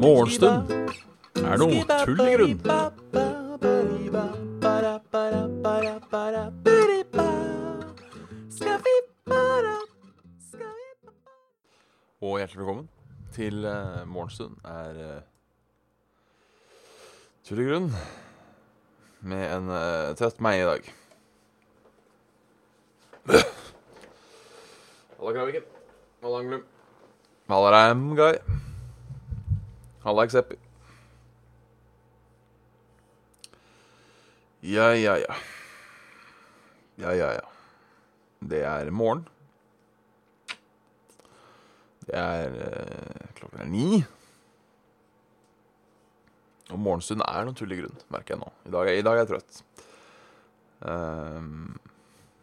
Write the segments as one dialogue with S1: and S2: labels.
S1: Morgenstund er noe tull i grunn. Og hjertelig velkommen til uh, Morgenstund er uh, tull i grunn med en uh, trøtt meg i dag. Halla, Kraviken. Halla, Anglum. Halla, Ramguy. Halla, Ekseppi. Ja, ja, ja. Ja, ja, ja. Det er morgen. Det er eh, Klokken er ni. Og morgenstund er i grunn, merker jeg nå. I dag i dag er jeg trøtt. Um,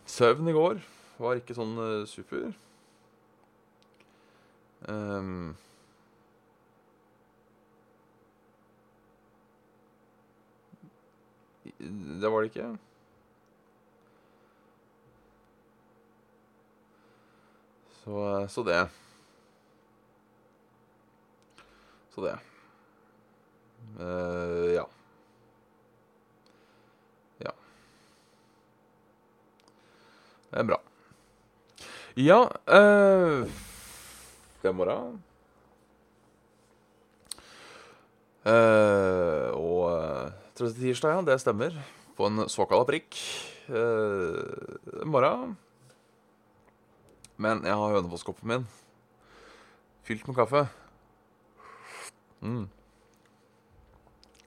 S1: søvn i går var ikke sånn uh, super. Ehm, det var det ikke. Så, så det. Så det. Uh, ja. Ja. Det er bra. Ja uh, Det er morgen. Uh, og uh, tirsdag, ja, det stemmer. På en såkalt prikk. Uh, morgen. Men jeg har hønefosskoppen min fylt med kaffe. Mm.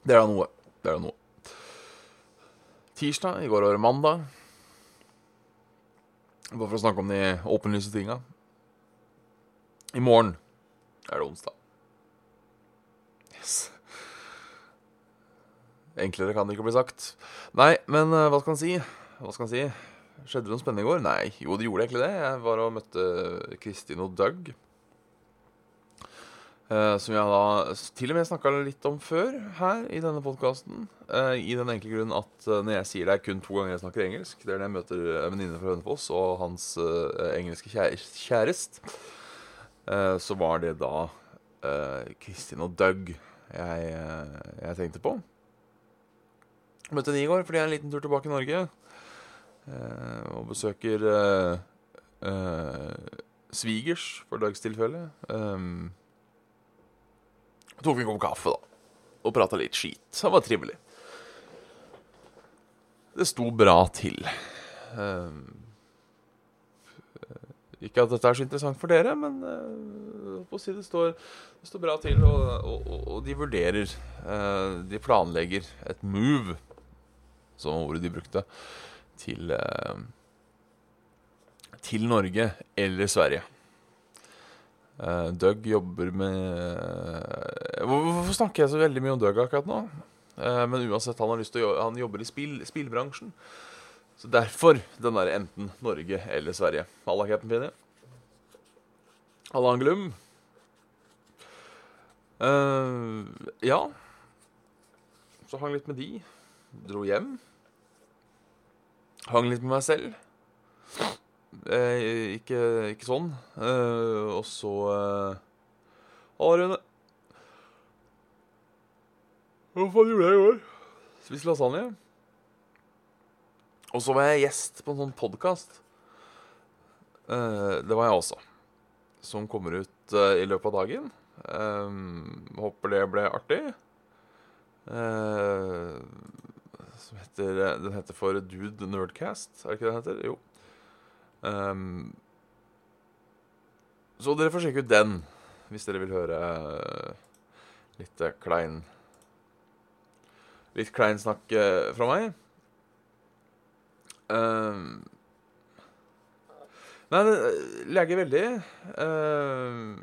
S1: Det er da noe. Det er da noe. Tirsdag, i går var det mandag. Bare for å snakke om de åpenlyse tinga. I morgen er det onsdag. Yes. Enklere kan det ikke bli sagt. Nei, men uh, hva skal man si? Hva skal man si? Skjedde det noe spennende i går? Nei, jo, det gjorde egentlig det. Jeg var og møtte Kristin og Doug. Uh, som jeg da til og med snakka litt om før her i denne podkasten. Uh, I den enkle grunn at uh, når jeg sier det er kun to ganger jeg snakker engelsk, det er når jeg møter en venninne fra Hønefoss og hans engelske kjærest, så var det da Kristin og Doug jeg, jeg, tenkte på. Møtte de i går fordi jeg er en liten tur tilbake i Norge. og besøker svigers, for Dougs tilfelle. Um, tok en kopp kaffe, da. Og prata litt skit. Det var trivelig. Det sto bra til. Uh, ikke at dette er så interessant for dere, men uh, si det står, det står bra til, og, og, og de vurderer uh, De planlegger et move, som ordet de brukte, til uh, Til Norge eller Sverige. Doug jobber med Hvorfor snakker jeg så veldig mye om Doug akkurat nå? Men uansett, han har lyst til å han jobber i spill, spillbransjen. Så derfor den derre enten Norge eller Sverige. Halla, Captain Pinny. Halla, Anglum. ja. Så hang litt med de. Dro hjem. Hang litt med meg selv. Eh, ikke, ikke, sånn. Eh, og så eh, Halla, Rune. Hva faen gjorde jeg i går? Spiste lasagne. Og så var jeg gjest på en sånn podkast. Eh, det var jeg også. Som kommer ut eh, i løpet av dagen. Eh, håper det ble artig. som heter Den heter for Dude Nerdcast, er det ikke det den heter? Jo. Um, så dere får sjekke ut den hvis dere vil høre litt klein Litt klein snakk fra meg. Um, nei, det leger veldig. Uh,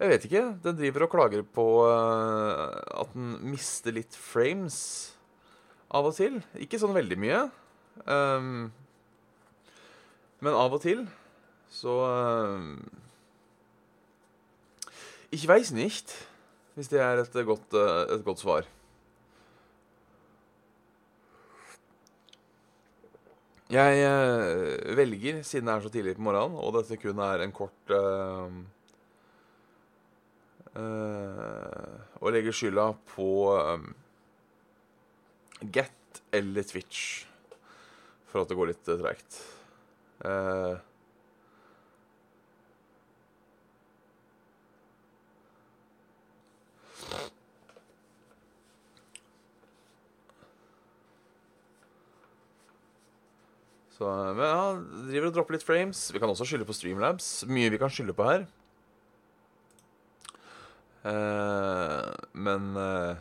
S1: jeg vet ikke. Den driver og klager på uh, at den mister litt frames av og til. Ikke sånn veldig mye. Um, men av og til så uh, Ich weiß nicht, hvis det er et godt, uh, et godt svar. Jeg eh, velger, siden det er så tidlig på morgenen, og dette kun er en kort eh, eh, Å legge skylda på eh, Get eller Twitch for at det går litt uh, treigt. Eh, Så, ja, driver og dropper litt frames. Vi kan også skylde på Streamlabs. Mye vi kan skylde på her. Uh, men uh,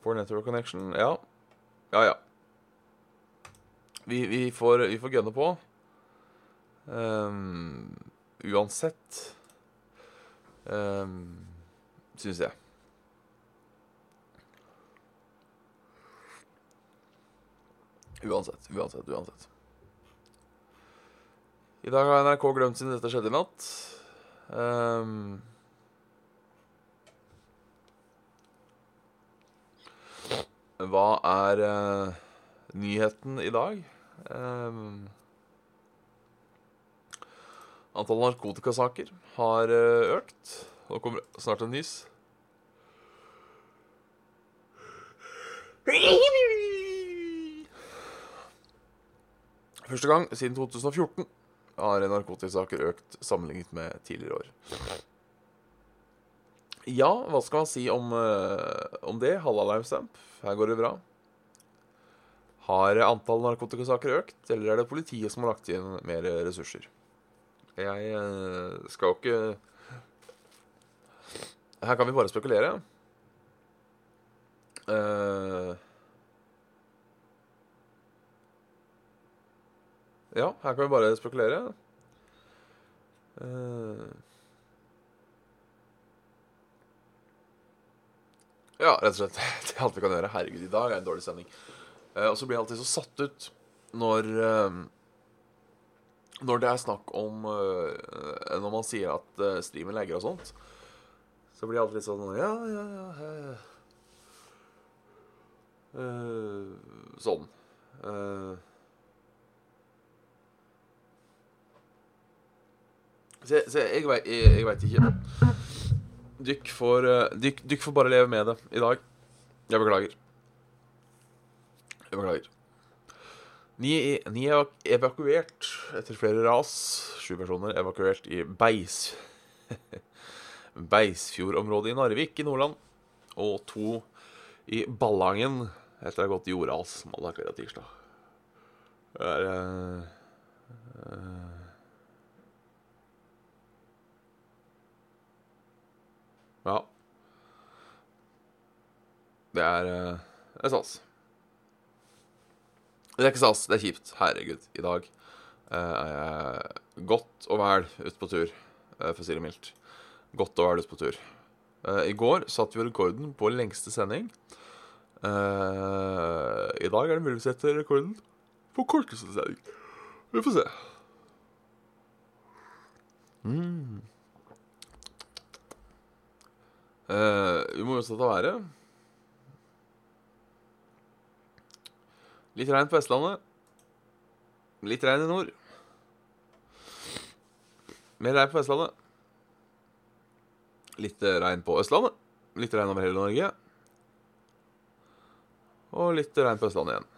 S1: Poor network connection. Ja. Ja, ja. Vi, vi, får, vi får gønne på. Um, uansett um, Syns jeg. Uansett, uansett, uansett. I dag har NRK glemt siden dette skjedde i natt. Um, hva er uh, nyheten i dag? Um, antall narkotikasaker har uh, økt. Nå kommer snart en nys. Første gang siden 2014 har narkotikasaker økt sammenlignet med tidligere år. Ja, hva skal man si om, uh, om det? Halla Limestamp, her går det bra. Har antall narkotikasaker økt, eller er det politiet som har lagt inn mer ressurser? Jeg uh, skal jo ikke Her kan vi bare spekulere. Uh, Ja, her kan vi bare spekulere. Uh, ja, rett og slett. Det er alt vi kan gjøre. Herregud, i dag er en dårlig sending. Uh, og så blir jeg alltid så satt ut når uh, Når det er snakk om Når man sier at streamen legger og sånt. Så blir jeg alltid litt sånn Ja, ja, ja. sånn. Så, så jeg, jeg, jeg, jeg veit ikke. Dykk får, dyk, dykk, dykk får bare leve med det i dag. Jeg beklager. Jeg beklager. Ni, ni er evakuert etter flere ras. Sju personer evakuert i Beis Beisfjordområdet i Narvik i Nordland. Og to i Ballangen etter å ha gått jordras mandag, kveld og tirsdag. Det er uh, uh, Ja. Det er uh, Det er stas. Det er ikke stas, det er kjipt. Herregud, i dag uh, er jeg godt og vel ute på tur, uh, for å si det mildt. Godt og vel ute på tur. I går satte vi rekorden på lengste sending. I dag er det mulig å sette rekorden på korteste sending. Vi får se. Mm. Uh, vi må også ta været. Litt regn på Vestlandet. Litt regn i nord. Mer regn på Vestlandet. Litt regn på Østlandet. Litt regn over hele Norge. Og litt regn på Østlandet igjen.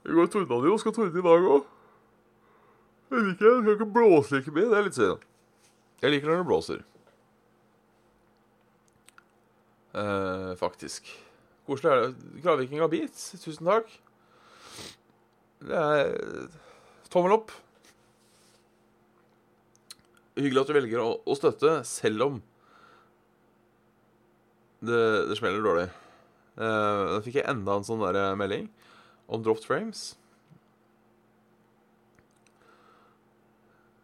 S1: I går tordna det jo, skal tordne i dag òg. Jeg liker det. Skal ikke blåse like mye. Det er litt synd. Jeg liker når det blåser. Uh, faktisk. Koselig er det. Gladviking av beats. Tusen takk. Det er tommel opp. Hyggelig at du velger å, å støtte, selv om det, det smeller dårlig. Uh, da fikk jeg enda en sånn der melding om dropped frames.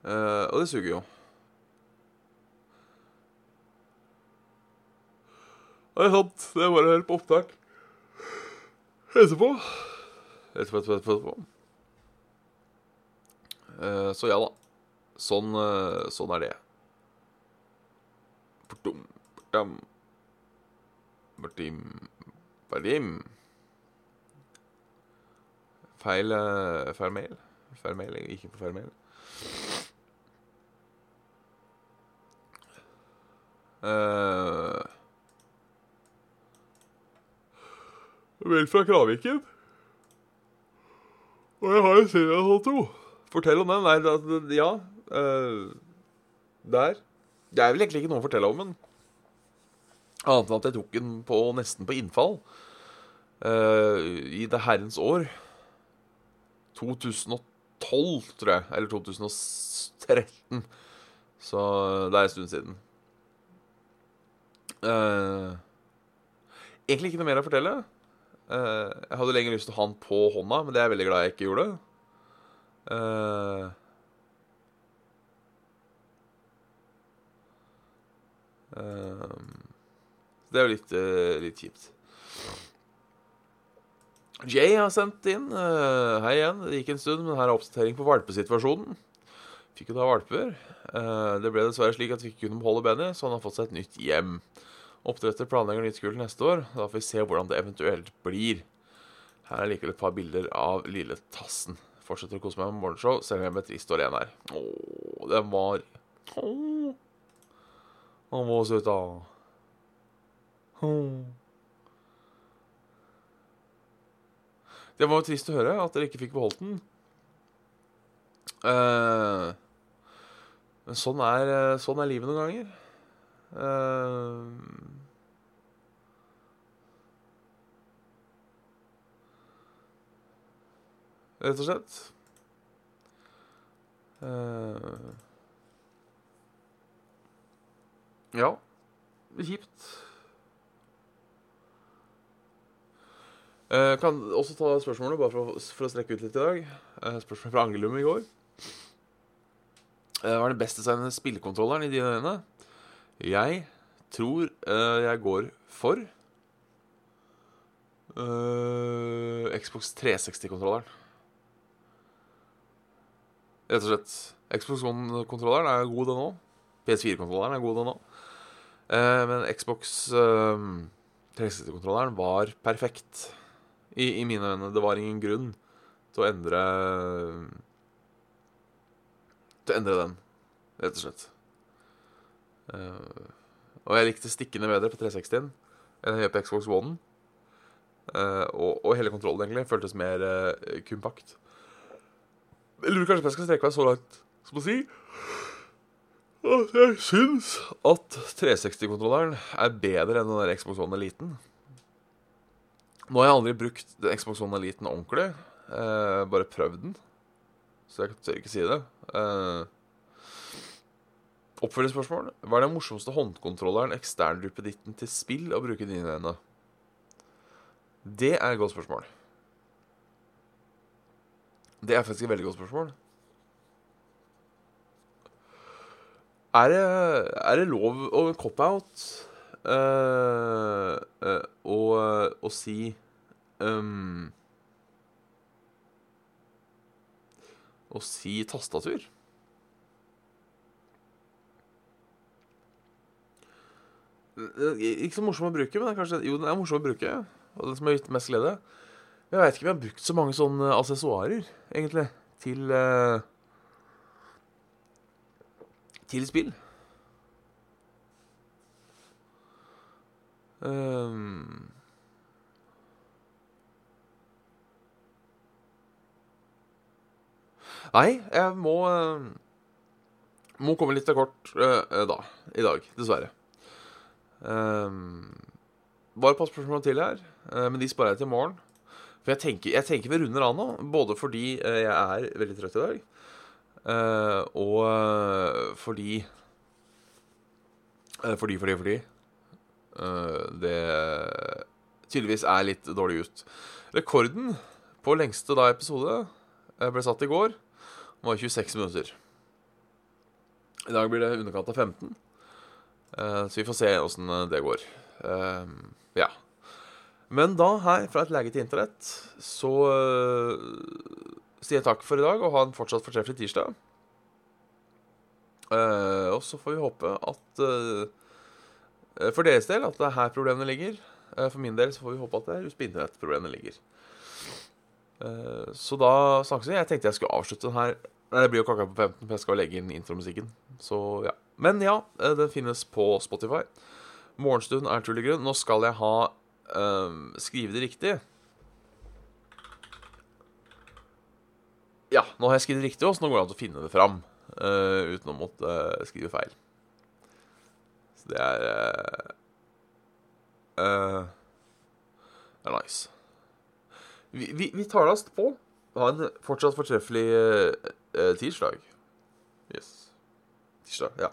S1: Uh, og det suger jo. Det er sant. Det er bare å høre på opptak etterpå. Etterpå, etterpå, etterpå. Uh, så ja da. Sånn, uh, sånn er det. Portum, portum. Bortim, bortim. Feil, uh, feil mail. Feil mail, ikke på feil mail. Uh, mail fra Kraviken. Og jeg har en to Fortell om den. Da- ja. Uh, der. Det er vel egentlig ikke noe å fortelle om, men Annet enn at jeg tok den på, nesten på innfall. Uh, I det herrens år. 2012, tror jeg. Eller 2013. Så det er en stund siden. Uh, egentlig ikke noe mer å fortelle. Eh, jeg hadde lenger lyst til å ha den på hånda, men det er jeg veldig glad jeg ikke gjorde. Uh, uh, det er jo litt, litt kjipt. Jay har sendt inn Hei igjen. Det gikk en stund, men her er oppdatering på valpesituasjonen. Fikk jo da valper. Det ble dessverre slik at vi ikke kunne beholde Benny, så han har fått seg et nytt hjem. Oppdretter planlegger nytt kull neste år. Da får vi se hvordan det eventuelt blir. Her er likevel et par bilder av lille Tassen. Fortsetter å kose meg med morgenshow, selv om jeg ble trist år igjen her. Å, den var Åh. Han var søt, da. Det var jo trist å høre at dere ikke fikk beholdt den. Eh, men sånn er, eh, sånn er livet noen ganger. Eh, rett og slett. Uh, ja. Kjipt. Uh, kan også ta spørsmålet, bare for, for å strekke ut litt i dag. Uh, spørsmål fra Angelum i går. Uh, hva er den best spillekontrolleren i dine øyne? Jeg tror uh, jeg går for uh, Xbox 360-kontrolleren. Rett og slett. Xbox One-kontrolleren er god, den òg. PS4-kontrolleren er god, den òg. Uh, men Xbox eh, 360-kontrolleren var perfekt. I, I mine øyne. Det var ingen grunn til å endre Til å endre den, rett og slett. Eh, og jeg likte stikkene bedre på 360-en enn jeg gjør på Xbox One. Uh, og, og hele kontrollen egentlig føltes mer uh, kompakt. Jeg lurer kanskje på om jeg skal strekke meg så langt som å si at jeg syns at 360-kontrolleren er bedre enn den der Xbox One Eliten. Nå har jeg aldri brukt den Xbox One Eliten ordentlig. Uh, bare prøvd den. Så jeg tør ikke si det. Eh, Oppfølgingsspørsmål. Hva er den morsomste håndkontrolleren eksternduppeditten til spill å bruke dine øyne? Det er et godt spørsmål. Det er faktisk et veldig godt spørsmål. Er det, er det lov å cop-out uh, uh, å, å si um, Å si tastatur? Det er Ikke så morsom å bruke, men det er kanskje, jo, den er morsom å bruke. Og den som har gitt mest glede. Jeg veit ikke om jeg har brukt så mange sånne assessoarer, egentlig, til uh, Til spill. Um, Nei, jeg må eh, Må komme litt til kort uh, da, i dag, dessverre. Um, bare et par spørsmål til her, uh, men de sparer jeg til i morgen. For jeg tenker, jeg tenker vi runder av nå, både fordi uh, jeg er veldig trøtt i dag, uh, og fordi Fordi, fordi, fordi det tydeligvis er litt dårlig ut. Rekorden på lengste da episode ble satt i går, var 26 minutter. I dag blir det underkant av 15. Eh, så vi får se åssen det går. Eh, ja. Men da, her fra et lege til internett, så eh, sier jeg takk for i dag, og ha en fortsatt fortreffelig tirsdag. Eh, og så får vi håpe at eh, For deres del at det er her problemene ligger. Eh, For min del så får vi håpe at det er hos internettproblemet ligger. Eh, Så da snakkes vi. Jeg tenkte jeg skulle avslutte den her. Nei, det blir jo klokka på 15, for jeg skal legge inn intromusikken. Så ja. Men ja, eh, den finnes på Spotify. Morgenstund er tull i grunn. Nå skal jeg ha eh, Skrive det riktig. Ja, nå har jeg skrevet riktig, også, så nå går det an å finne det fram Uh, uten å måtte uh, skrive feil. Så det er uh, Det er nice. Vi, vi, vi tar oss på. Ha en fortsatt fortreffelig tirsdag. Yes. Tirsdag, ja.